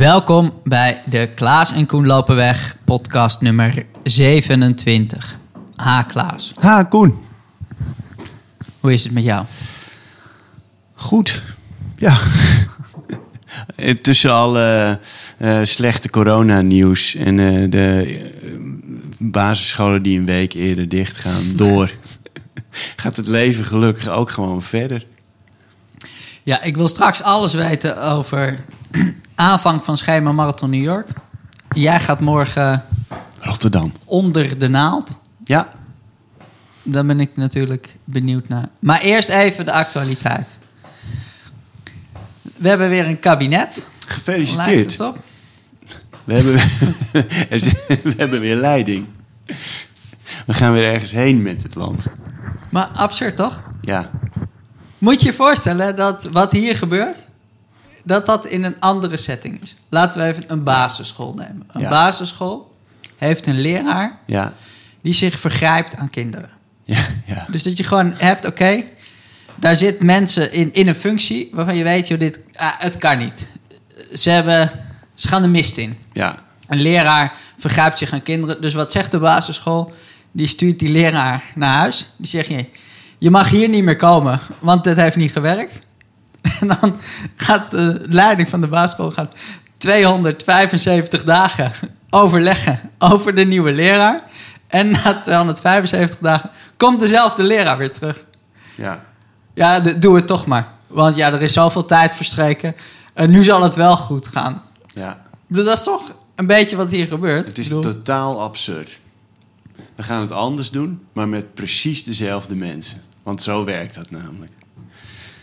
Welkom bij de Klaas en Koen lopen weg podcast nummer 27. Ha Klaas, Ha, Koen. hoe is het met jou? Goed. Ja. Tussen alle eh, slechte coronanieuws en eh, de eh, basisscholen die een week eerder dicht gaan door, gaat het leven gelukkig ook gewoon verder. Ja, ik wil straks alles weten over aanvang van schema Marathon New York. Jij gaat morgen Rotterdam. onder de naald. Ja. Daar ben ik natuurlijk benieuwd naar. Maar eerst even de actualiteit. We hebben weer een kabinet. Gefeliciteerd. het op? We hebben, we hebben weer leiding. We gaan weer ergens heen met het land. Maar absurd toch? Ja. Moet je je voorstellen dat wat hier gebeurt, dat dat in een andere setting is. Laten we even een basisschool nemen. Een Ja. basisschool heeft een leraar Ja. die zich vergrijpt aan kinderen. Ja. Ja. Dus dat je gewoon hebt, oké, daar zit mensen in, in een functie waarvan je weet, joh, dit, ah, het kan niet. Ze, hebben, ze gaan de mist in. Ja. Een leraar vergrijpt zich aan kinderen. Dus wat zegt de basisschool? Die stuurt die leraar naar huis. Die zegt je, je mag hier niet meer komen, want dit heeft niet gewerkt. En dan gaat de leiding van de basisschool gaat 275 dagen overleggen over de nieuwe leraar. En na 275 dagen komt dezelfde leraar weer terug. Ja. Ja, doe het toch maar. Want ja, er is zoveel tijd verstreken. En nu zal het wel goed gaan. Ja. Dat is toch een beetje wat hier gebeurt. Het is totaal absurd. We gaan het anders doen, maar met precies dezelfde mensen. Want zo werkt dat namelijk.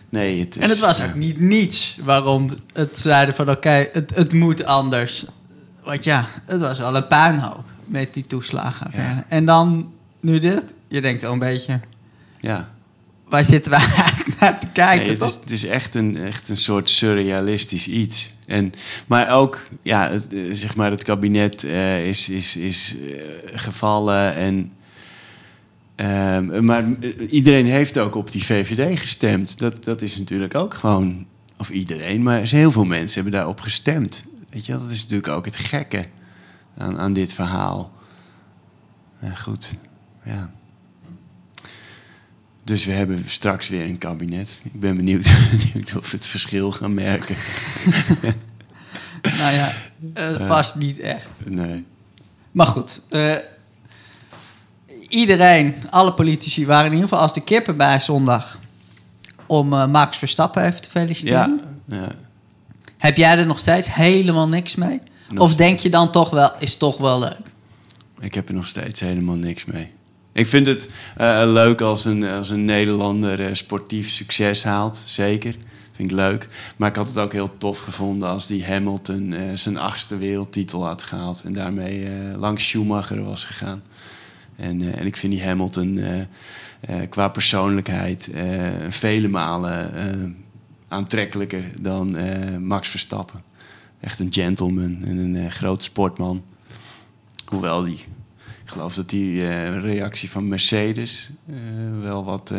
Nee, het is... En het was ook niet niets waarom het zeiden van oké, het, het moet anders. Want ja, het was al een puinhoop met die toeslagen. Ja. En dan nu dit. Je denkt wel een beetje, Ja. waar zitten wij eigenlijk naar te kijken? Nee, het, is, het is echt een, echt een soort surrealistisch iets. En, maar ook, ja, het, eh, zeg maar, het kabinet eh, is, is, is eh, gevallen. En, ehm, maar eh, iedereen heeft ook op die VVD gestemd. Dat, dat is natuurlijk ook gewoon, of iedereen, maar heel veel mensen hebben daarop gestemd. Weet je, dat is natuurlijk ook het gekke aan, aan dit verhaal. Ja, goed, ja. Dus we hebben straks weer een kabinet. Ik ben benieuwd, benieuwd of we het verschil gaan merken. Nou ja, eh, vast niet echt. Nee. Maar goed, eh, iedereen, alle politici waren in ieder geval als de kippen bij zondag om eh, Max Verstappen even te feliciteren. Ja, ja. Heb jij er nog steeds helemaal niks mee? Nog of denk je dan toch wel, is toch wel leuk? ik heb er nog steeds helemaal niks mee. Ik vind het eh, leuk als een, als een Nederlander eh, sportief succes haalt. Zeker. Vind ik leuk. Maar ik had het ook heel tof gevonden als die Hamilton zijn achtste wereldtitel had gehaald. En daarmee langs Schumacher was gegaan. En, eh, en ik vind die Hamilton eh, eh, qua persoonlijkheid vele malen aantrekkelijker dan Max Verstappen. Echt een gentleman en een groot sportman. Hoewel die, ik geloof dat die reactie van Mercedes wel wat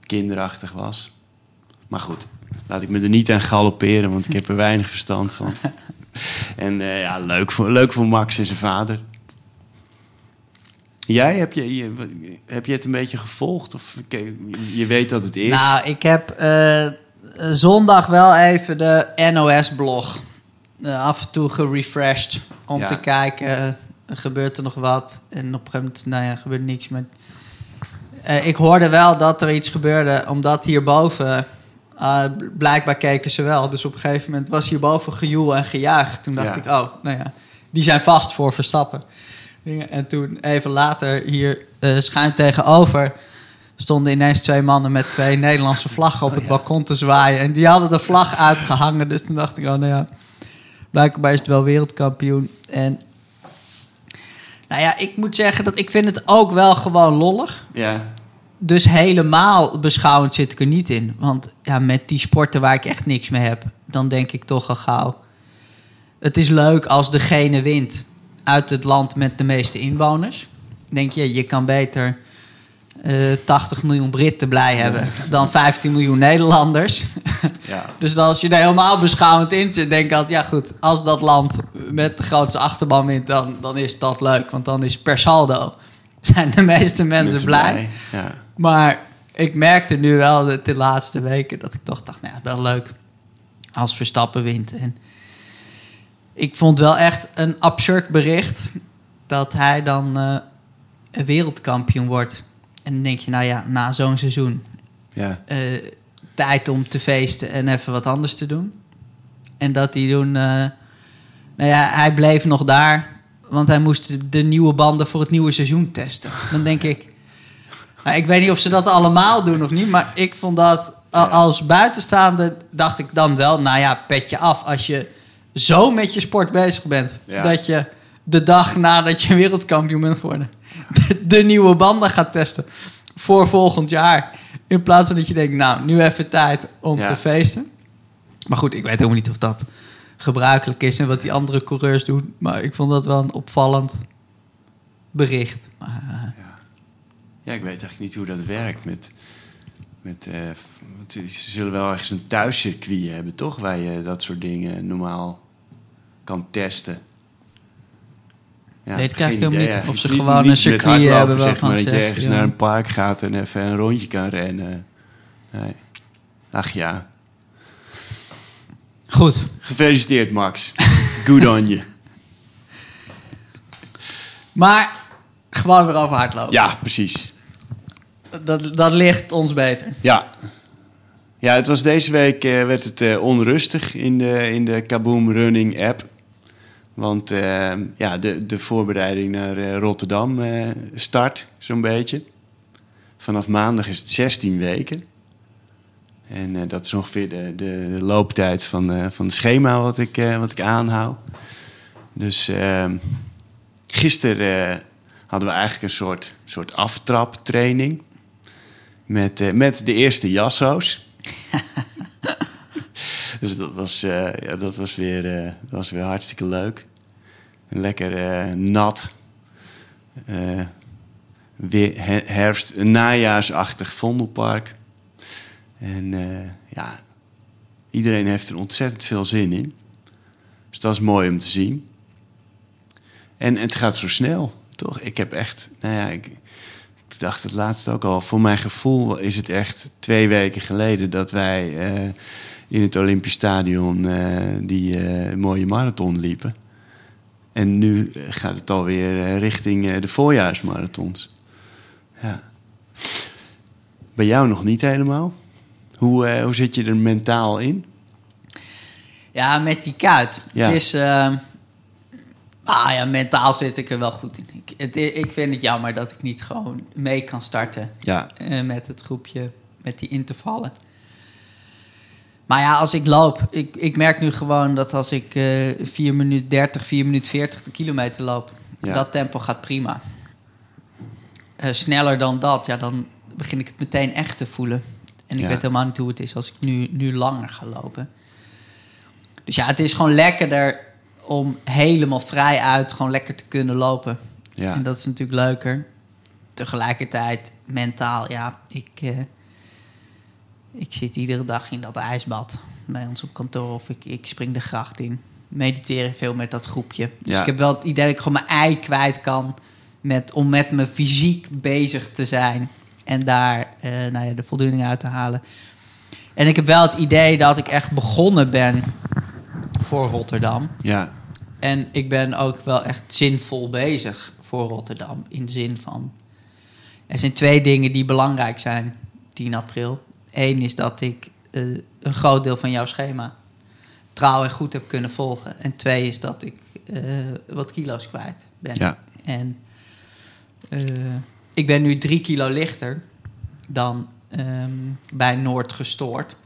kinderachtig was. Maar goed, laat ik me er niet aan galopperen, want ik heb er weinig verstand van. En ja, leuk voor, leuk voor Max en zijn vader. Jij, heb je, je, heb je het een beetje gevolgd? Of je weet dat het is? Nou, ik heb eh, zondag wel even de NOS-blog eh, af en toe gerefreshed om Ja. te kijken, eh, gebeurt er nog wat? En op een gegeven moment, nou ja, gebeurt niks. Eh, ik hoorde wel dat er iets gebeurde, omdat hierboven... eh, blijkbaar keken ze wel. Dus op een gegeven moment was hierboven gejoel en gejuich. Toen dacht Ja. ik, oh, nou ja, die zijn vast voor Verstappen. Dingen. En toen even later hier eh schuin tegenover stonden ineens twee mannen met twee Nederlandse vlaggen op het balkon te zwaaien. En die hadden de vlag uitgehangen. Dus toen dacht ik, oh nou ja, blijkbaar is het wel wereldkampioen. En nou ja, ik moet zeggen dat ik vind het ook wel gewoon lollig. Ja, Dus helemaal beschouwend zit ik er niet in. Want ja, met die sporten waar ik echt niks mee heb, dan denk ik toch al gauw. Het is leuk als degene wint uit het land met de meeste inwoners. Denk je, je kan beter eh 80 miljoen Britten blij hebben dan 15 miljoen Nederlanders. Ja. Dus als je daar helemaal beschouwend in zit, denk ik altijd, ja goed, als dat land met de grootste achterban wint, dan, dan is dat leuk. Want dan is per saldo zijn de meeste mensen Mensen blij. Ja. Maar ik merkte nu wel de, de laatste weken dat ik toch dacht, nou ja, wel leuk als Verstappen wint. En ik vond wel echt een absurd bericht dat hij dan eh, een wereldkampioen wordt. En dan denk je, nou ja, na zo'n seizoen, Ja. eh, tijd om te feesten en even wat anders te doen. En dat hij toen, eh, nou ja, hij bleef nog daar, want hij moest de nieuwe banden voor het nieuwe seizoen testen. Dan denk ik, nou, ik weet niet of ze dat allemaal doen of niet, maar ik vond dat als buitenstaande, dacht ik dan wel, nou ja, petje af als je zo met je sport bezig bent. Ja. Dat je de dag nadat je wereldkampioen bent geworden, de, de nieuwe banden gaat testen voor volgend jaar. In plaats van dat je denkt, nou, nu even tijd om Ja. te feesten. Maar goed, ik weet helemaal niet of dat gebruikelijk is en wat die andere coureurs doen. Maar ik vond dat wel een opvallend bericht. Maar, eh, Ja, ik weet eigenlijk niet hoe dat werkt met... met eh, ze zullen wel ergens een thuiscircuit hebben, toch? Waar je dat soort dingen normaal kan testen. Ja, Weet ik eigenlijk helemaal idee niet. Of ze gewoon niet een circuit hardlopen, hebben zeg waarvan maar, ze dat je ergens ja. naar een park gaat en even een rondje kan rennen. Nee. Ach ja. goed, Gefeliciteerd, Max. Good on you. maar gewoon weer over hardlopen. Ja, precies. Dat, dat ligt ons beter. Ja. Ja, het was deze week eh, werd het eh, onrustig in de, in de Kaboom Running app. Want eh, ja, de, de voorbereiding naar eh, Rotterdam eh, start zo'n beetje. Vanaf maandag is het 16 weken. En dat is ongeveer de, de, looptijd van, van het schema wat ik, wat ik aanhoud. Dus eh, gisteren hadden we eigenlijk een soort, soort aftraptraining. Met, met de eerste jasso's. dus dat was, eh, ja, dat, was weer, eh, dat was weer hartstikke leuk. En lekker eh, nat. Weer he- herfst, najaarsachtig vondelpark. En ja, iedereen heeft er ontzettend veel zin in. Dus dat is mooi om te zien. En het gaat zo snel, toch? Ik heb echt, nou ja, ik dacht het laatst ook al. Voor mijn gevoel is het echt twee weken geleden dat wij eh, in het Olympisch Stadion eh, die eh, mooie marathon liepen. En nu gaat het alweer richting de voorjaarsmarathons. Ja. Bij jou nog niet helemaal? Hoe, hoe zit je er mentaal in? Ja, met die kuit. Ja. Het is... ah ja, mentaal zit ik er wel goed in. Ik, het, ik vind het jammer dat ik niet gewoon mee kan starten Ja, eh, met het groepje, met die intervallen. Maar ja, als ik loop, ik, ik merk nu gewoon dat als ik eh 4 minuten 30, 4 minuten 40 de kilometer loop, Ja. dat tempo gaat prima. Eh, sneller dan dat, ja, dan begin ik het meteen echt te voelen. En ik Ja. weet helemaal niet hoe het is als ik nu, nu langer ga lopen. Dus ja, het is gewoon lekkerder om helemaal vrij uit gewoon lekker te kunnen lopen. ja. En dat is natuurlijk leuker. Tegelijkertijd, mentaal, ja, ik, eh, ik zit iedere dag in dat ijsbad bij ons op kantoor of ik, ik spring de gracht in. Mediteren veel met dat groepje. Dus Ja. ik heb wel het idee dat ik gewoon mijn ei kwijt kan met, om met me fysiek bezig te zijn en daar eh, nou ja, de voldoening uit te halen. En ik heb wel het idee dat ik echt begonnen ben voor Rotterdam. ja. En ik ben ook wel echt zinvol bezig voor Rotterdam. In de zin van. Er zijn twee dingen die belangrijk zijn 10 april. Eén is dat ik eh, een groot deel van jouw schema trouw en goed heb kunnen volgen. En twee is dat ik eh, wat kilo's kwijt ben. Ja. En eh, ik ben nu drie kilo lichter dan ehm, bij Noord gestoord.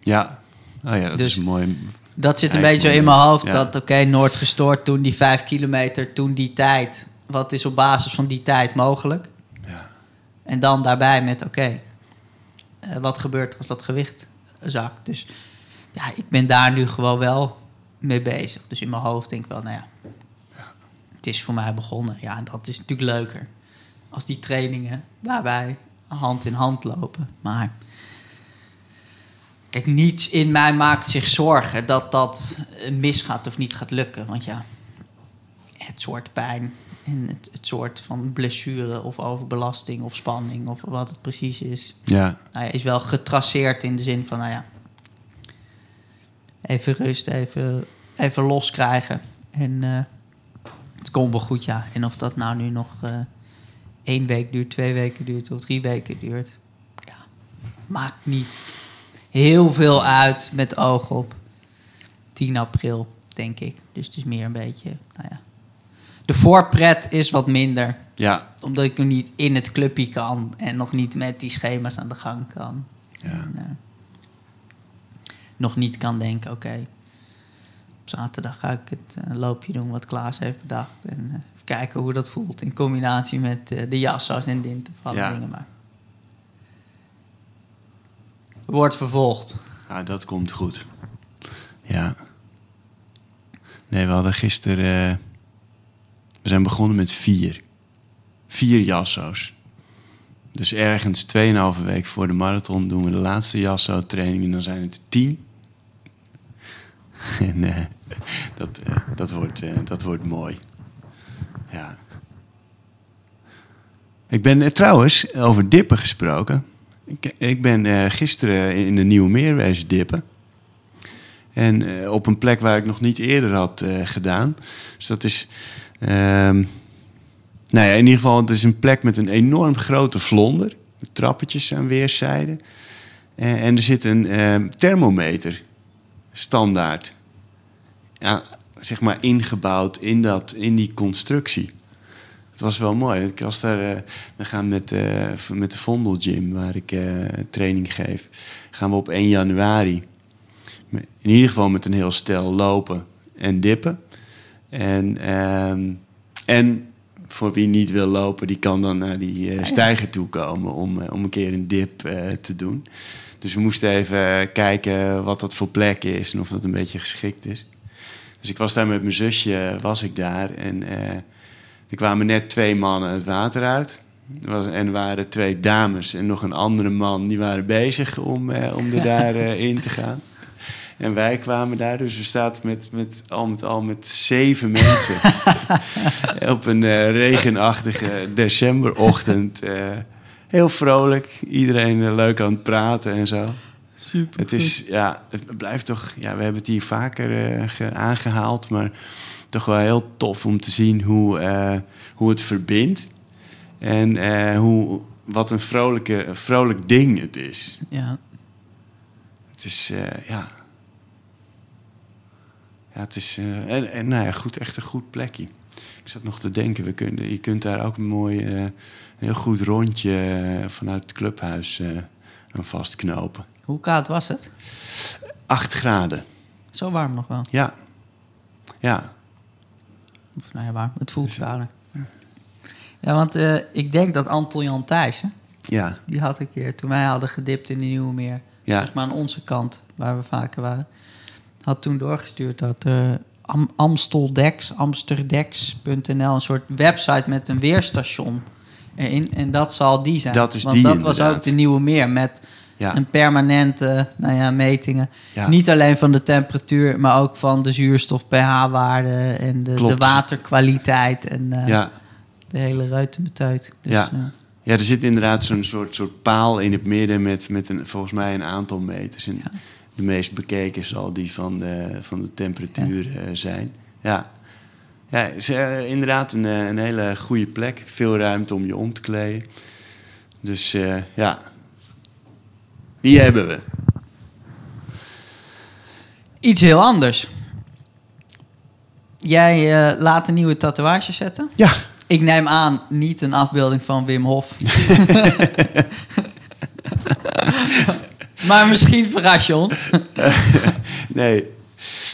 Ja. Oh ja, dat Dus- is een mooi. Dat zit een beetje zo in mijn hoofd. Ja. Dat, oké, Noord gestoord toen die vijf kilometer, toen die tijd. Wat is op basis van die tijd mogelijk? Ja. En dan daarbij met, oké, eh, wat gebeurt er als dat gewicht zakt? Dus ja, ik ben daar nu gewoon wel mee bezig. Dus in mijn hoofd denk ik wel, nou ja, het is voor mij begonnen. Ja, en dat is natuurlijk leuker. Als die trainingen daarbij hand in hand lopen. Maar kijk, niets in mij maakt zich zorgen dat dat eh, misgaat of niet gaat lukken. Want ja, het soort pijn en het, het soort van blessure of overbelasting of spanning of wat het precies is, Ja, nou ja, is wel getraceerd in de zin van, nou ja, even rust, even, even loskrijgen. En eh, het komt wel goed, ja. En of dat nou nu nog eh, één week duurt, twee weken duurt of drie weken duurt, ja, maakt niet heel veel uit met oog op 10 april, denk ik. Dus het is meer een beetje, nou ja. De voorpret is wat minder ja, omdat ik nog niet in het clubje kan en nog niet met die schema's aan de gang kan. ja. En, eh, nog niet kan denken, oké, op zaterdag ga ik het eh, loopje doen wat Klaas heeft bedacht. En eh, even kijken hoe dat voelt in combinatie met de jassa's en dintervallen Ja. dingen. Maar wordt vervolgd. Ja, dat komt goed. Ja. Nee, we hadden gisteren... eh, we zijn begonnen met vier. Vier jasso's. Dus ergens 2,5 week voor de marathon doen we de laatste jasso-training... en dan zijn het tien. en eh, dat, eh, dat, wordt, dat wordt mooi. Ja. Ik ben trouwens, over dippen gesproken... Ik, ik ben eh, gisteren in de Nieuwe Meer dippen. En eh, op een plek waar ik nog niet eerder had eh, gedaan. Dus dat is... ehm, nou ja, in ieder geval, het is een plek met een enorm grote vlonder. Trappetjes aan weerszijden. En er zit een ehm, thermometer. Standaard. Ja, zeg maar ingebouwd in, dat, in die constructie. Het was wel mooi. Ik was daar, eh, we gaan met, eh, met de Vondel Gym, waar ik eh, training geef, gaan we op 1 januari. In ieder geval met een heel stel lopen en dippen. En, ehm, en voor wie niet wil lopen, die kan dan naar die eh, stijger toe komen om, om een keer een dip te doen. Dus we moesten even kijken wat dat voor plek is en of dat een beetje geschikt is. Dus ik was daar met mijn zusje, was ik daar. En er kwamen net twee mannen het water uit. Er was, en er waren twee dames en nog een andere man. Die waren bezig om, eh, om er daar eh, in te gaan. En wij kwamen daar, dus we staan met, met, al met al met zeven mensen. op een eh, regenachtige decemberochtend. eh, heel vrolijk, iedereen leuk aan het praten en zo. Super. Het is, ja, het blijft toch, ja, we hebben het hier vaker eh, ge- aangehaald, maar toch wel heel tof om te zien hoe, eh, hoe het verbindt. En eh, hoe, wat een vrolijke, vrolijk ding het is. Ja. Het is, eh, ja. Ja, het is, en, en nou ja, goed, echt een goed plekje. Ik zat nog te denken, we kunnen, je kunt daar ook een mooi, een heel goed rondje vanuit het clubhuis aan vastknopen. Hoe koud was het? 8 graden. Zo warm nog wel. Ja. Ja. Of, nou ja, warm. Het voelt kouder. Ja, want eh, ik denk dat Anton Jan Thijssen, Ja. die had een keer, toen wij hadden gedipt in de Nieuwe Meer, Ja. zeg maar aan onze kant, waar we vaker waren, had toen doorgestuurd dat eh Am Amsteldex, amsterdex.nl, een soort website met een weerstation erin. En dat zal die zijn. Dat is Want die dat was ook de Nieuwe Meer met Ja. een permanente nou ja, metingen. Ja. Niet alleen van de temperatuur, maar ook van de zuurstof pH-waarde en de, de waterkwaliteit en eh, Ja. de hele ruitenbetuit. Dus, Ja. eh, ja, er zit inderdaad zo'n soort, soort paal in het midden met, met een, volgens mij een aantal meters. En de meest bekeken zal die van de, van de temperatuur eh, zijn. Ja, ja is, inderdaad een, een hele goede plek. Veel ruimte om je om te kleden. Dus ja, die hebben we. Iets heel anders. Jij eh, laat een nieuwe tatoeage zetten. Ja, Ik neem aan, niet een afbeelding van Wim Hof. maar misschien verras je ons. nee.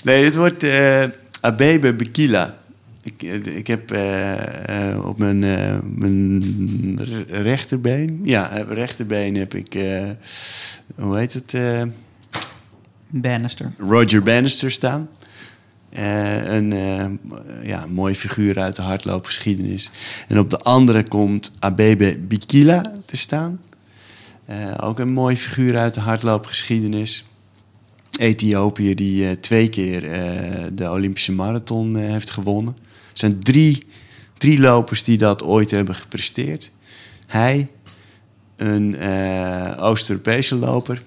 Nee, het wordt eh Abebe Bekila. Ik, eh, ik heb eh, eh, op mijn, mijn re- rechterbeen... Ja, rechterbeen heb ik... hoe heet het? Bannister. Roger Bannister staan. Een ja, mooi figuur uit de hardloopgeschiedenis. En op de andere komt Abebe Bikila te staan. Ook een mooie figuur uit de hardloopgeschiedenis. Ethiopië die twee keer de Olympische marathon heeft gewonnen. Zijn drie, drie lopers die dat ooit hebben gepresteerd. Hij, een eh, Oost-Europese loper,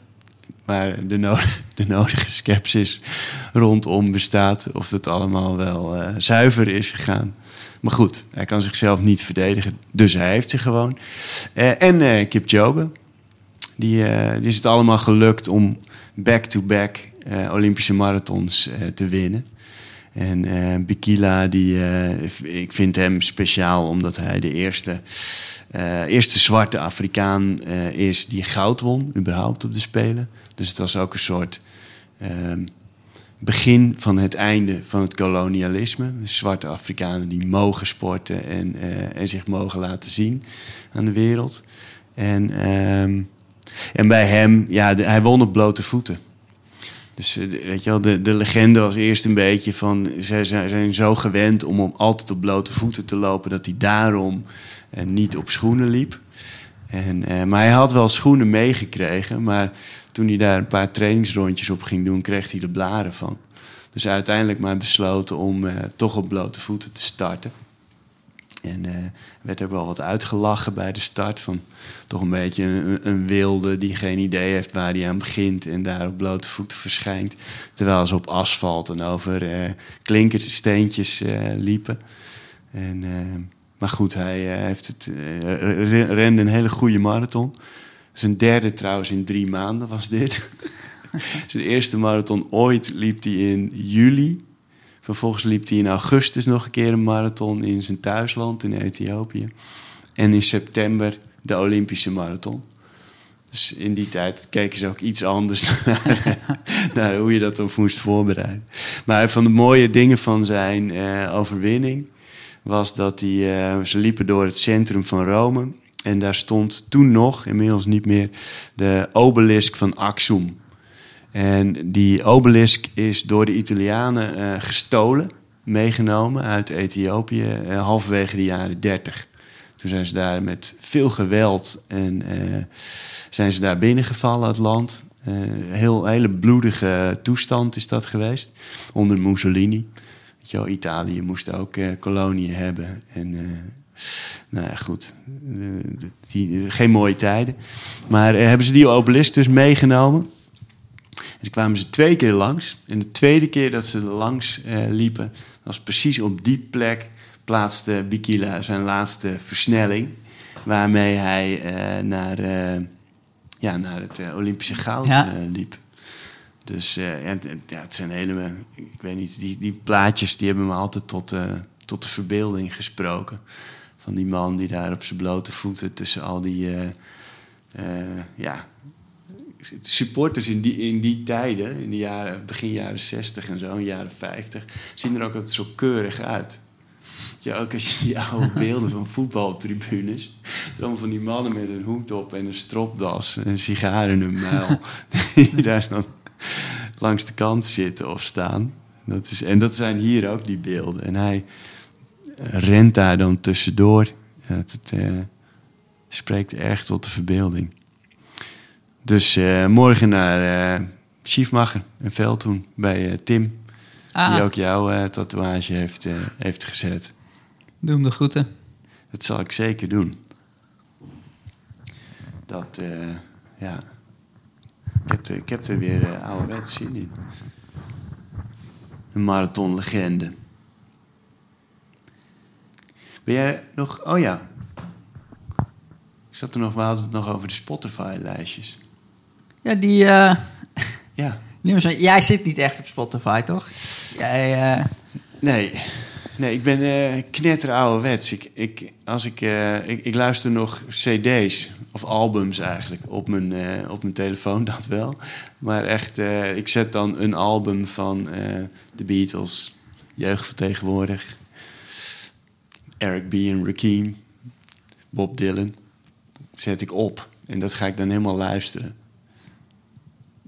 waar de, de nodige sceptisch rondom bestaat of het allemaal wel eh, zuiver is gegaan. Maar goed, hij kan zichzelf niet verdedigen, dus hij heeft ze gewoon. Eh, en eh Kipchoge, die, die is het allemaal gelukt om back-to-back eh, Olympische marathons te winnen. En eh Bikila, die, eh, ik vind hem speciaal omdat hij de eerste, eh, eerste zwarte Afrikaan is die goud won, überhaupt op de Spelen. Dus het was ook een soort ehm, begin van het einde van het kolonialisme. De zwarte Afrikanen die mogen sporten en, en zich mogen laten zien aan de wereld. En, ehm, en bij hem, ja, hij won op blote voeten. Dus eh, weet je de, de legende was eerst een beetje van... zij zijn zo gewend om, om altijd op blote voeten te lopen... dat hij daarom eh, niet op schoenen liep. En, eh, maar hij had wel schoenen meegekregen... maar toen hij daar een paar trainingsrondjes op ging doen... kreeg hij de blaren van. Dus uiteindelijk maar besloten om eh, toch op blote voeten te starten. En eh, werd ook wel wat uitgelachen bij de start. Van toch een beetje een, wilde die geen idee heeft waar hij aan begint. En daar op blote voeten verschijnt. Terwijl ze op asfalt en over eh klinkersteentjes eh, liepen. En, maar goed, hij heeft het, re- rende een hele goede marathon. Zijn derde trouwens in drie maanden was dit. Zijn eerste marathon ooit liep hij in juli. Vervolgens liep hij in augustus nog een keer een marathon in zijn thuisland in Ethiopië. En in september de Olympische marathon. Dus in die tijd keken ze ook iets anders naar, hoe je dat dan moest voorbereiden. Maar van de mooie dingen van zijn eh, overwinning was dat hij, eh, ze liepen door het centrum van Rome. En daar stond toen nog, inmiddels niet meer, de obelisk van Axum. En die obelisk is door de Italianen eh, gestolen, meegenomen uit Ethiopië, eh, halverwege de jaren 30. Toen zijn ze daar met veel geweld en eh, zijn ze daar binnengevallen, het land. Heel hele bloedige toestand is dat geweest, onder Mussolini. Weet Italië moest ook koloniën hebben. En nou ja, goed, die, geen mooie tijden. Maar hebben ze die obelisk dus meegenomen. En toen kwamen ze twee keer langs. En de tweede keer dat ze langs eh, liepen, was precies op die plek plaatste Bikila zijn laatste versnelling. Waarmee hij eh, naar, eh, ja, naar het Olympische goud Ja. liep. Dus en, en, ja, het zijn hele, ik weet niet, die, die plaatjes die hebben me altijd tot, tot de verbeelding gesproken. Van die man die daar op zijn blote voeten tussen al die, ja, supporters in die, in die tijden, in de jaren, begin jaren 60 en zo, in jaren 50, zien er ook altijd zo keurig uit. Ja, ook als je die oude beelden van voetbaltribunes. Dan van die mannen met een hoed op en een stropdas en een sigaar in hun muil. Die daar dan langs de kant zitten of staan. Dat is, en dat zijn hier ook die beelden. En hij rent daar dan tussendoor. Ja, het eh, spreekt erg tot de verbeelding. Dus eh, morgen naar eh Schiefmacher en Veldhoen bij eh, Tim. Ah, Die ook jouw tatoeage heeft, heeft gezet. doe hem de groeten. Dat zal ik zeker doen. Dat, ja. Ik heb, er, ik heb er weer uh, ouderwets zin in. Een marathonlegende. Ben jij nog... Oh ja. Ik zat er nog... We hadden het nog over de Spotify-lijstjes. Ja, die... eh, Ja. nummers Jij zit niet echt op Spotify, toch? Jij... eh, Nee, nee ik ben eh knetter ouderwets. Ik, ik, als ik, ik, ik luister nog cd's, of albums eigenlijk, op mijn, op mijn telefoon, dat wel. Maar echt, ik zet dan een album van de Beatles, jeugd van tegenwoordig. Eric B. en Rakim, Bob Dylan, zet ik op. En dat ga ik dan helemaal luisteren.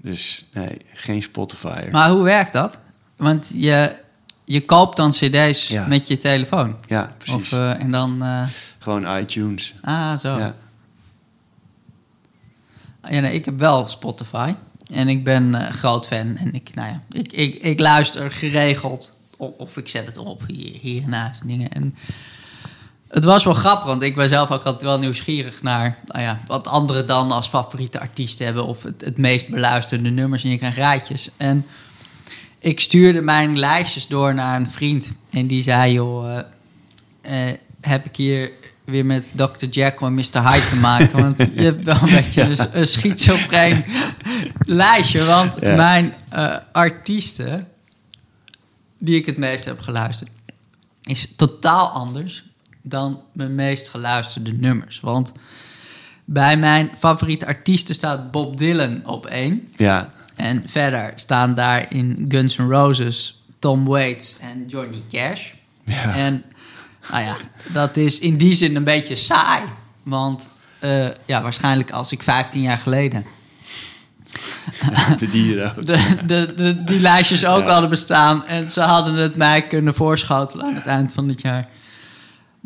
Dus nee, geen Spotify. Maar hoe werkt dat? Want je, je koopt dan cd's Ja. met je telefoon. ja, precies. Of, eh, en dan... eh, Gewoon iTunes. ah, zo. Ja. Ja, nee, ik heb wel Spotify. En ik ben eh, groot fan. En ik, nou ja, ik, ik, ik luister geregeld. Of, of ik zet het op hier, hier en naast dingen. En het was wel grappig, want ik ben zelf ook altijd wel nieuwsgierig naar nou ja, wat anderen dan als favoriete artiesten hebben. Of het, het meest beluisterde nummers. En je krijgt rijtjes. En ik stuurde mijn lijstjes door naar een vriend. En die zei, joh, eh, eh, heb ik hier weer met Dr. Jekyll en Mr. Hyde te maken. Want je hebt wel een beetje een, een schizofreen lijstje. Want Ja. mijn eh, artiesten, die ik het meest heb geluisterd, is totaal anders dan mijn meest geluisterde nummers. Want bij mijn favoriete artiesten staat Bob Dylan op één. Ja, En verder staan daar in Guns N' Roses Tom Waits en Johnny Cash. Ja. En nou ja, dat is in die zin een beetje saai. Want eh, ja, waarschijnlijk als ik 15 jaar geleden de dieren ook. de, de, de, die lijstjes ook Ja. hadden bestaan en ze hadden het mij kunnen voorschotelen aan het eind van het jaar.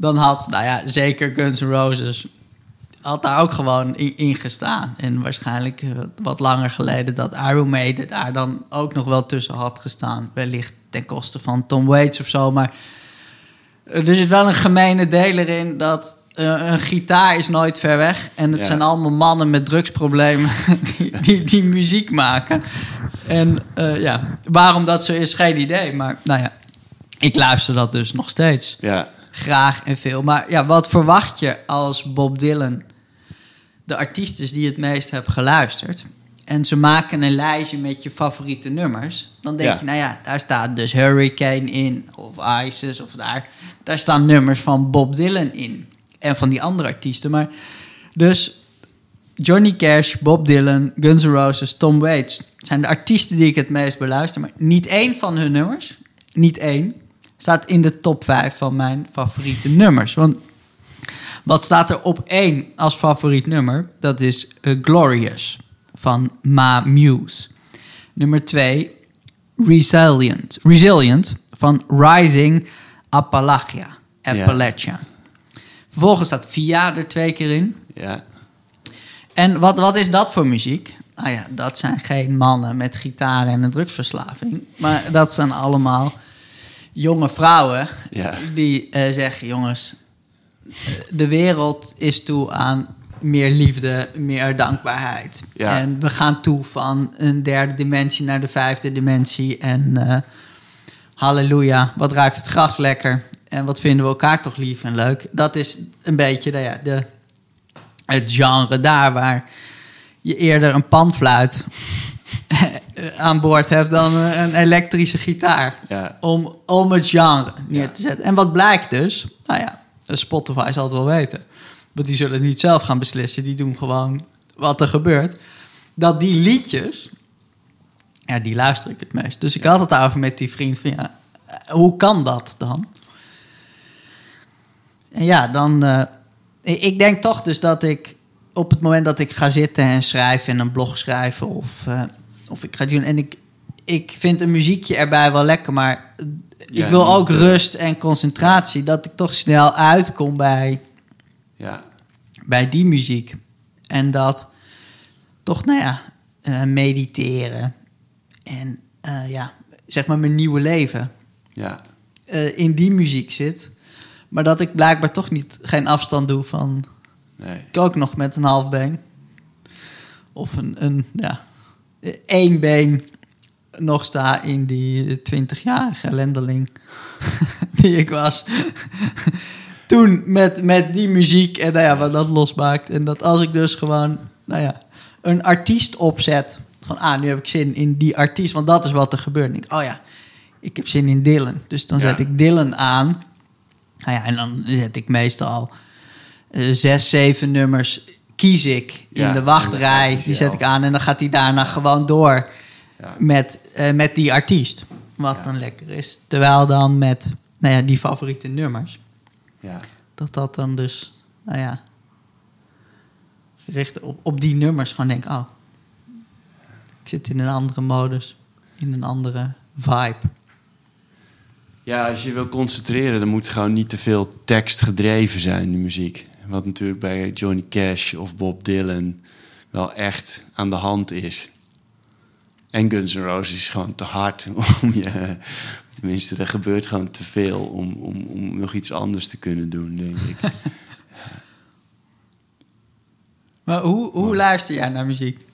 Dan had, nou ja, zeker Guns N' Roses had daar ook gewoon in, in gestaan. En waarschijnlijk eh, wat langer geleden dat Iron Maiden daar dan ook nog wel tussen had gestaan. Wellicht ten koste van Tom Waits of zo. Maar er zit wel een gemene deler in dat eh, een gitaar is nooit ver weg. En het Ja. zijn allemaal mannen met drugsproblemen die, die, die muziek maken. En eh, ja, waarom dat zo is, geen idee. Maar nou ja, ik luister dat dus nog steeds Ja, graag en veel. Maar ja, wat verwacht je als Bob Dylan de artiesten die je het meest hebt geluisterd? En ze maken een lijstje met je favoriete nummers. Dan denk Ja. je, nou ja, daar staat dus Hurricane in. Of Isis. Of daar, daar staan nummers van Bob Dylan in. En van die andere artiesten. Maar dus Johnny Cash, Bob Dylan, Guns N' Roses, Tom Waits... zijn de artiesten die ik het meest beluister. Maar niet één van hun nummers, niet één... staat in de top 5 van mijn favoriete nummers. Want wat staat er op één als favoriet nummer? Dat is eh, Glorious van Ma Muse. Nummer 2, Resilient. Resilient van Rising Appalachia. Appalachia. Vervolgens staat Via er twee keer in. ja, En wat, wat is dat voor muziek? Nou ja, dat zijn geen mannen met gitaren en een drugsverslaving. Maar dat zijn allemaal jonge vrouwen Ja. die eh, zeggen: jongens, de wereld is toe aan meer liefde, meer dankbaarheid. Ja. En we gaan toe van een derde dimensie naar de vijfde dimensie. En eh, halleluja, wat ruikt het gras lekker. En wat vinden we elkaar toch lief en leuk. Dat is een beetje nou ja, de, het genre daar waar je eerder een panfluit aan boord hebt dan een elektrische gitaar. ja, Om, om het genre neer Ja. te zetten. En wat blijkt dus? Nou ja, Spotify zal het wel weten. Want die zullen het niet zelf gaan beslissen. Die doen gewoon wat er gebeurt. Dat die liedjes, ja, die luister ik het meest. Dus ik had het over met die vriend van ja, eh, hoe kan dat dan? En ja, dan. eh, ik- denk toch dus dat ik op het moment dat ik ga zitten en schrijven en een blog schrijven of, eh, of ik ga doen. En ik, ik vind een muziekje erbij wel lekker, maar Ja, ik wil ook eh, rust en concentratie. Dat ik toch snel uitkom bij, ja, bij die muziek. En dat toch, nou ja, eh, mediteren en eh, ja, zeg maar mijn nieuwe leven ja, in die muziek zit. Maar dat ik blijkbaar toch niet geen afstand doe van. nee. Ik ook nog met een half been. Of een, een ja, één been nog sta in die 20-jarige ellendeling die ik was. Toen met, met die muziek en nou ja, wat dat losmaakt. En dat als ik dus gewoon, nou ja, een artiest opzet. Van, ah, nu heb ik zin in die artiest, want dat is wat er gebeurt. Ik, oh ja, ik heb zin in Dylan. Dus dan Ja. zet ik Dylan aan. Nou ja, en dan zet ik meestal eh, zes, zeven nummers kies ik in Ja, de wachtrij. Die zet ik aan en dan gaat hij daarna gewoon door met, eh, met die artiest. Wat dan lekker is. Terwijl dan met nou ja, die favoriete nummers. ja, Dat dat dan dus, nou ja, gericht op, op die nummers gewoon denk, oh, ik zit in een andere modus, in een andere vibe. Ja, als je wil concentreren, dan moet gewoon niet te veel tekst gedreven zijn, de muziek. Wat natuurlijk bij Johnny Cash of Bob Dylan wel echt aan de hand is. En Guns N' Roses is gewoon te hard om je... Tenminste, er gebeurt gewoon te veel om, om, om nog iets anders te kunnen doen, denk ik. Maar hoe, hoe luister jij naar muziek?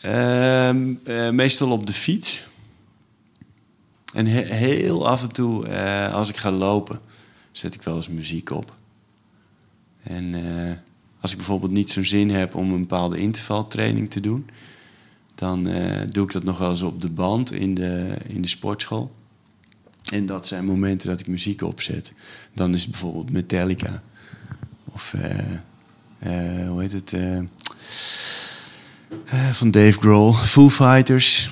Ehm, eh, meestal op de fiets. En he- heel af en toe, eh, als ik ga lopen, zet ik wel eens muziek op. En eh, als ik bijvoorbeeld niet zo'n zin heb om een bepaalde intervaltraining te doen, dan eh, doe ik dat nog wel eens op de band in de, in de sportschool. En dat zijn momenten dat ik muziek opzet. Dan is het bijvoorbeeld Metallica. Of, eh, hoe heet het? van Dave Grohl, Foo Fighters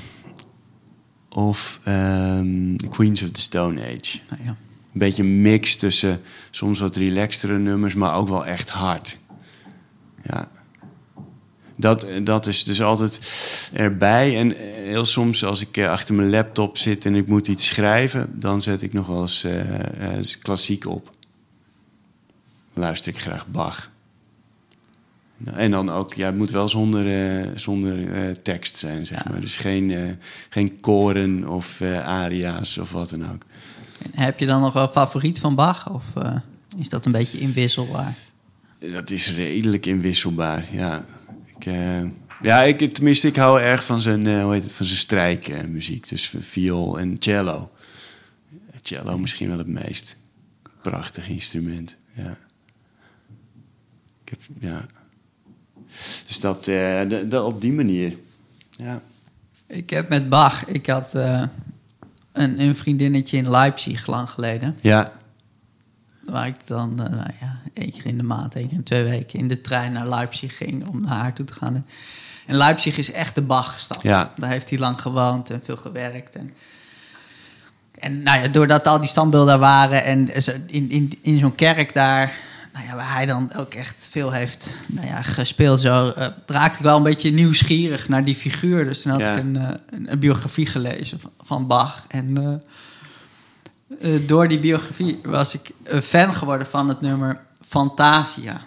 of ehm, Queens of the Stone Age. Nou ja. Een beetje een mix tussen soms wat relaxtere nummers, maar ook wel echt hard. Ja. Dat, dat is dus altijd erbij. En eh, heel soms als ik eh, achter mijn laptop zit en ik moet iets schrijven, dan zet ik nog wel eens eh, eens klassiek op. Luister ik graag Bach. En dan ook, ja, het moet wel zonder, zonder tekst zijn, zeg Ja. maar. Dus geen, geen koren of aria's of wat dan ook. Heb je dan nog wel favoriet van Bach? Of eh, is dat een beetje inwisselbaar? Dat is redelijk inwisselbaar, ja. Ik, eh, ja, ik, tenminste, ik hou erg van zijn, eh, hoe heet het, van zijn strijkmuziek. dus viool en cello. Cello misschien wel het meest prachtig instrument, ja. Ik heb, ja. Dus dat, op die manier, ja. Ik heb met Bach, ik had een, een vriendinnetje in Leipzig lang geleden. Ja, Waar ik dan, eh, nou ja, één keer in de maand, één keer in twee weken in de trein naar Leipzig ging om naar haar toe te gaan. En Leipzig is echt de Bach-stad. Ja. Daar heeft hij lang gewoond en veel gewerkt. En, en nou ja, doordat al die standbeelden daar waren en in, in, in zo'n kerk daar, nou ja, waar hij dan ook echt veel heeft nou ja, gespeeld, zo eh, raakte ik wel een beetje nieuwsgierig naar die figuur. Dus toen had Ja. ik een, eh, een, een biografie gelezen van, van Bach. En eh, door die biografie was ik een fan geworden van het nummer Fantasia.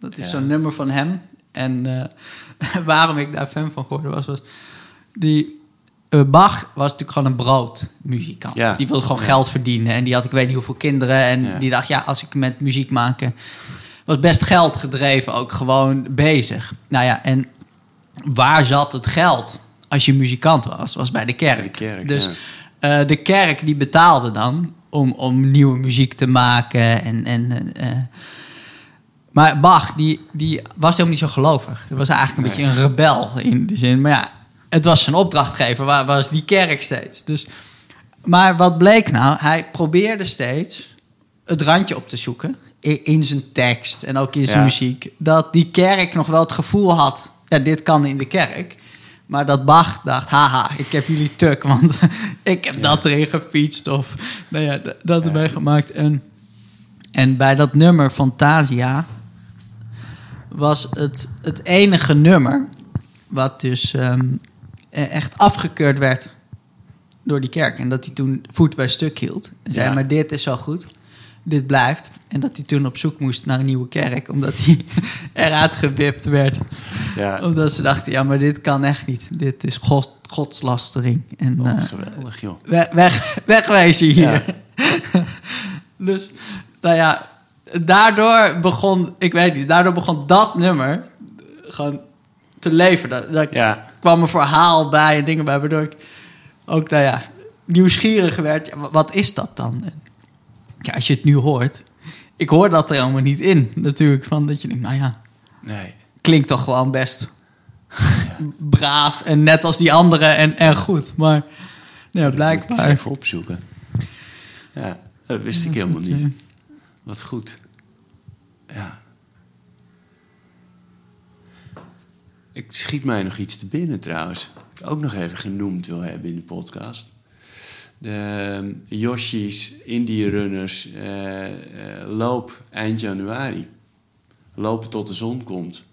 Dat is Ja. zo'n nummer van hem. En waarom ik daar fan van geworden was, was die Bach was natuurlijk gewoon een broodmuzikant. Ja. Die wilde gewoon Ja. geld verdienen. En die had ik weet niet hoeveel kinderen. En Ja. die dacht, ja, als ik met muziek maken... Was best geld gedreven, ook gewoon bezig. Nou ja, en waar zat het geld als je muzikant was? Was bij de kerk. De kerk, dus eh, de kerk die betaalde dan om, om nieuwe muziek te maken. En, en, eh, maar Bach, die, die was helemaal niet zo gelovig. Hij was eigenlijk een Nee. beetje een rebel in de zin. Maar ja, het was zijn opdrachtgever, waar was die kerk steeds. Dus, maar wat bleek nou? Hij probeerde steeds het randje op te zoeken in zijn tekst en ook in zijn Ja. muziek. Dat die kerk nog wel het gevoel had, ja, dit kan in de kerk. Maar dat Bach dacht, haha, ik heb jullie tuk, want ik heb dat erin gefietst of nou ja, dat erbij gemaakt. En, en bij dat nummer Fantasia was het, het enige nummer wat dus ehm, echt afgekeurd werd door die kerk. En dat hij toen voet bij stuk hield. En zei, Ja. maar dit is zo goed. Dit blijft. En dat hij toen op zoek moest naar een nieuwe kerk. Omdat hij eruit gewipt werd. ja. Omdat ze dachten, ja, maar dit kan echt niet. Dit is god, godslastering. En Wat eh, geweldig, joh. weg, weg, wegwezen hier. dus, nou ja, daardoor begon, ik weet niet, daardoor begon dat nummer gewoon te leven. Dat, dat Ja, kwam een verhaal bij en dingen bij, waardoor ik ook, nou ja, nieuwsgierig werd. Wat is dat dan? En, ja, als je het nu hoort, ik hoor dat er helemaal niet in, natuurlijk. Van dat je denkt, nou ja, nee. klinkt toch gewoon best braaf en net als die anderen en, en goed. Maar ja, Moet ik blijkbaar. even opzoeken. Ja, dat wist ik helemaal Dat, eh, niet. Wat goed. Ja. Ik schiet mij nog iets te binnen trouwens. Ook nog even genoemd wil hebben in de podcast. De ehm, Yoshi's Indie Runners eh, eh, loop eind januari. Lopen tot de zon komt.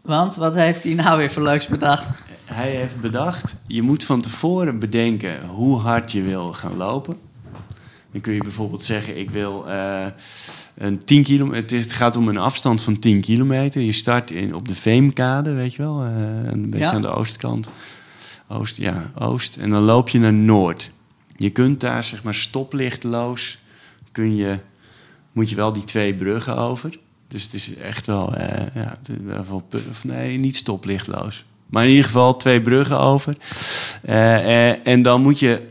Want wat heeft hij nou weer voor leuks bedacht? Hij heeft bedacht, je moet van tevoren bedenken hoe hard je wil gaan lopen. Dan kun je bijvoorbeeld zeggen, ik wil eh, een 10 kilometer... Het, is- het gaat om een afstand van 10 kilometer. Je start in, op de Veemkade, weet je wel. eh, een beetje Ja. aan de oostkant. Oost, ja, oost. En dan loop je naar noord. Je kunt daar, zeg maar, stoplichtloos... Kun je, moet je wel die twee bruggen over. Dus het is echt wel... eh, ja, of nee, niet stoplichtloos. Maar in ieder geval twee bruggen over. Eh, en dan moet je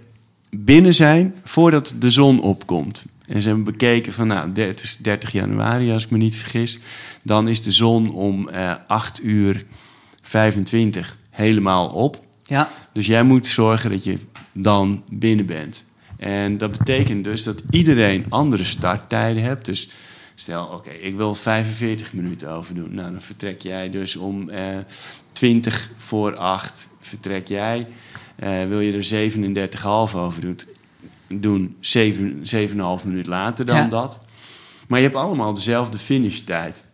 binnen zijn voordat de zon opkomt. En ze hebben bekeken van, nou, het is 30 januari als ik me niet vergis. Dan is de zon om eh 8 uur 25 helemaal op. Ja, Dus jij moet zorgen dat je dan binnen bent. En dat betekent dus dat iedereen andere starttijden hebt. Dus stel, oké, ik wil 45 minuten overdoen. Nou, dan vertrek jij dus om eh 20 voor 8 vertrek jij. Eh, wil je er 37,5 over doen, doen 7, 7,5 minuut later dan Ja. dat. Maar je hebt allemaal dezelfde finishtijd.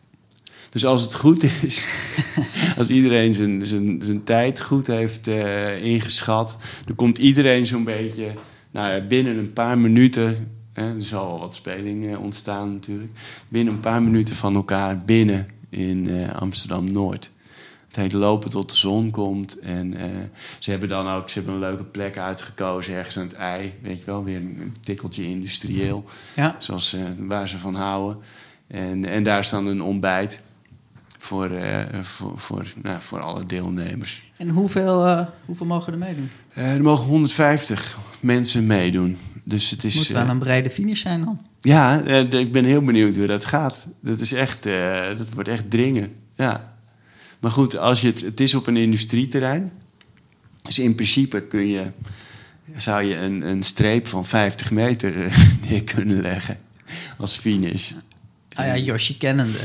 Dus als het goed is, als iedereen zijn, zijn, zijn tijd goed heeft eh, ingeschat, dan komt iedereen zo'n beetje nou, binnen een paar minuten. Hè, er zal wel wat speling eh, ontstaan natuurlijk. Binnen een paar minuten van elkaar binnen in eh, Amsterdam Noord. Het heet lopen tot de zon komt. En eh, ze hebben dan ook ze hebben een leuke plek uitgekozen, ergens aan het ei. Weet je wel, weer een tikkeltje industrieel. ja. Zoals, eh, waar ze van houden. En, en daar staan een ontbijt voor, eh, voor, voor, nou, voor alle deelnemers. En hoeveel, hoeveel mogen er meedoen? Er mogen 150 mensen meedoen. Dus het is. Moet wel een brede finish zijn dan. ja, ik ben heel benieuwd hoe dat gaat. Dat is echt, dat wordt echt dringen. Ja. Maar goed, als je het, het is op een industrieterrein. Dus in principe kun je, zou je een, een streep van 50 meter eh, neer kunnen leggen als finish. Nou ja, Yoshi kennende.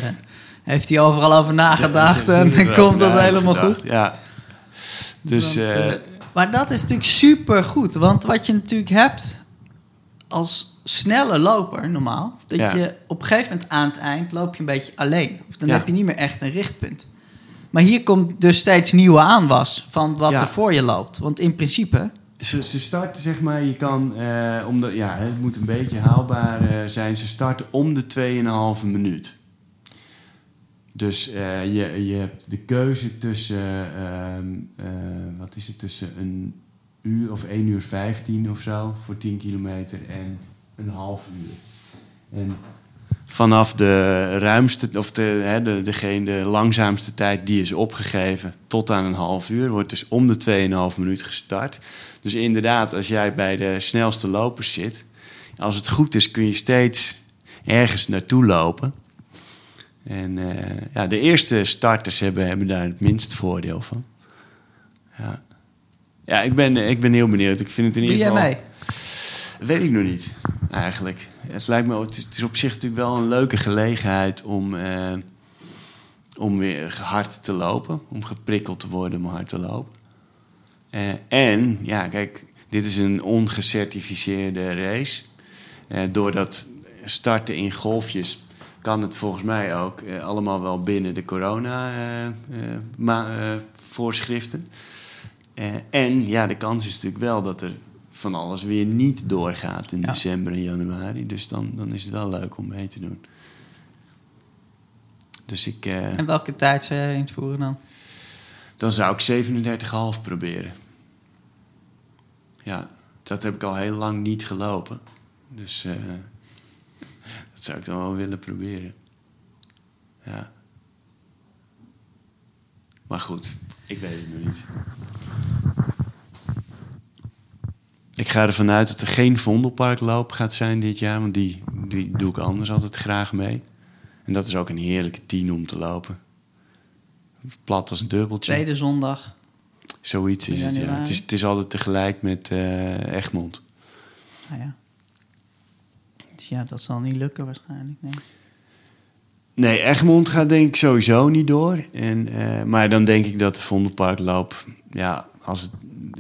Heeft hij overal over nagedacht Ja, en dan komt dat helemaal goed. Ja. Dus Want, eh, eh, maar dat is natuurlijk super goed. Want wat je natuurlijk hebt als snelle loper normaal... dat Ja. je op een gegeven moment aan het eind loop je een beetje alleen. Of dan Ja. heb je niet meer echt een richtpunt. Maar hier komt dus steeds nieuwe aanwas van wat Ja. er voor je loopt. Want in principe... Ze, ze starten, zeg maar, je kan, eh, omdat, ja, het moet een beetje haalbaar eh, zijn. Ze starten om de 2,5 minuut. Dus eh, je, je hebt de keuze tussen, ehm, eh, wat is het, tussen een uur of 1 uur 15 of zo voor 10 kilometer en een half uur. En vanaf de ruimste, of de, hè, de, degene, de langzaamste tijd die is opgegeven tot aan een half uur, wordt dus om de 2,5 minuut gestart. Dus inderdaad, als jij bij de snelste lopers zit, als het goed is, kun je steeds ergens naartoe lopen. En eh, ja, de eerste starters hebben, hebben daar het minst voordeel van. Ja, ja ik, ben, ik ben heel benieuwd. Ik vind het in ieder jij geval. mee? Weet ik nog niet, eigenlijk. Het lijkt me, het is, op zich natuurlijk wel een leuke gelegenheid om, eh, om weer hard te lopen. Om geprikkeld te worden om hard te lopen. Eh, en, ja, kijk, dit is een ongecertificeerde race. Eh, door dat starten in golfjes kan het volgens mij ook eh, allemaal wel binnen de corona-voorschriften. Eh, en ja, de kans is natuurlijk wel dat er van alles weer niet doorgaat in Ja. december en januari. Dus dan, dan is het wel leuk om mee te doen. Dus ik, eh, En welke tijd zou jij invoeren dan? dan zou ik 37,5 proberen. Ja, dat heb ik al heel lang niet gelopen. Dus eh, dat zou ik dan wel willen proberen. Ja. Maar goed, ik weet het nog niet. Ik ga ervan uit dat er geen Vondelparkloop gaat zijn dit jaar, want die, die doe ik anders altijd graag mee. En dat is ook een heerlijke tien om te lopen. Plat als een dubbeltje. Tweede zondag. Zoiets is het, ja. Het is, het is altijd tegelijk met eh, Egmond. Nou ja. Dus ja, dat zal niet lukken waarschijnlijk. Nee. Nee, Egmond gaat denk ik sowieso niet door. En, eh, maar dan denk ik dat de Vondelparkloop... Ja, als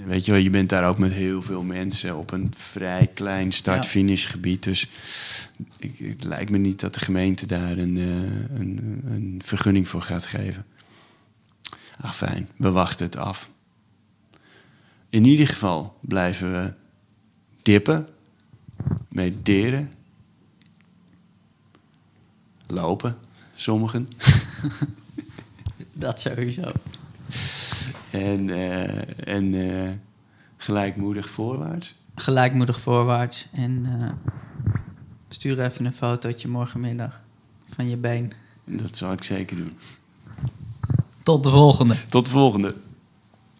weet je wel, je bent daar ook met heel veel mensen... op een vrij klein start-finish gebied. Dus ik, het lijkt me niet dat de gemeente daar een, eh, een, een vergunning voor gaat geven. Ah, fijn. We wachten het af. In ieder geval blijven we dippen. mediteren. Lopen, sommigen. Dat sowieso. En, eh, en eh, gelijkmoedig voorwaarts. Gelijkmoedig voorwaarts. En eh, stuur even een fotootje morgenmiddag van je been. Dat zal ik zeker doen. Tot de volgende. Tot de volgende.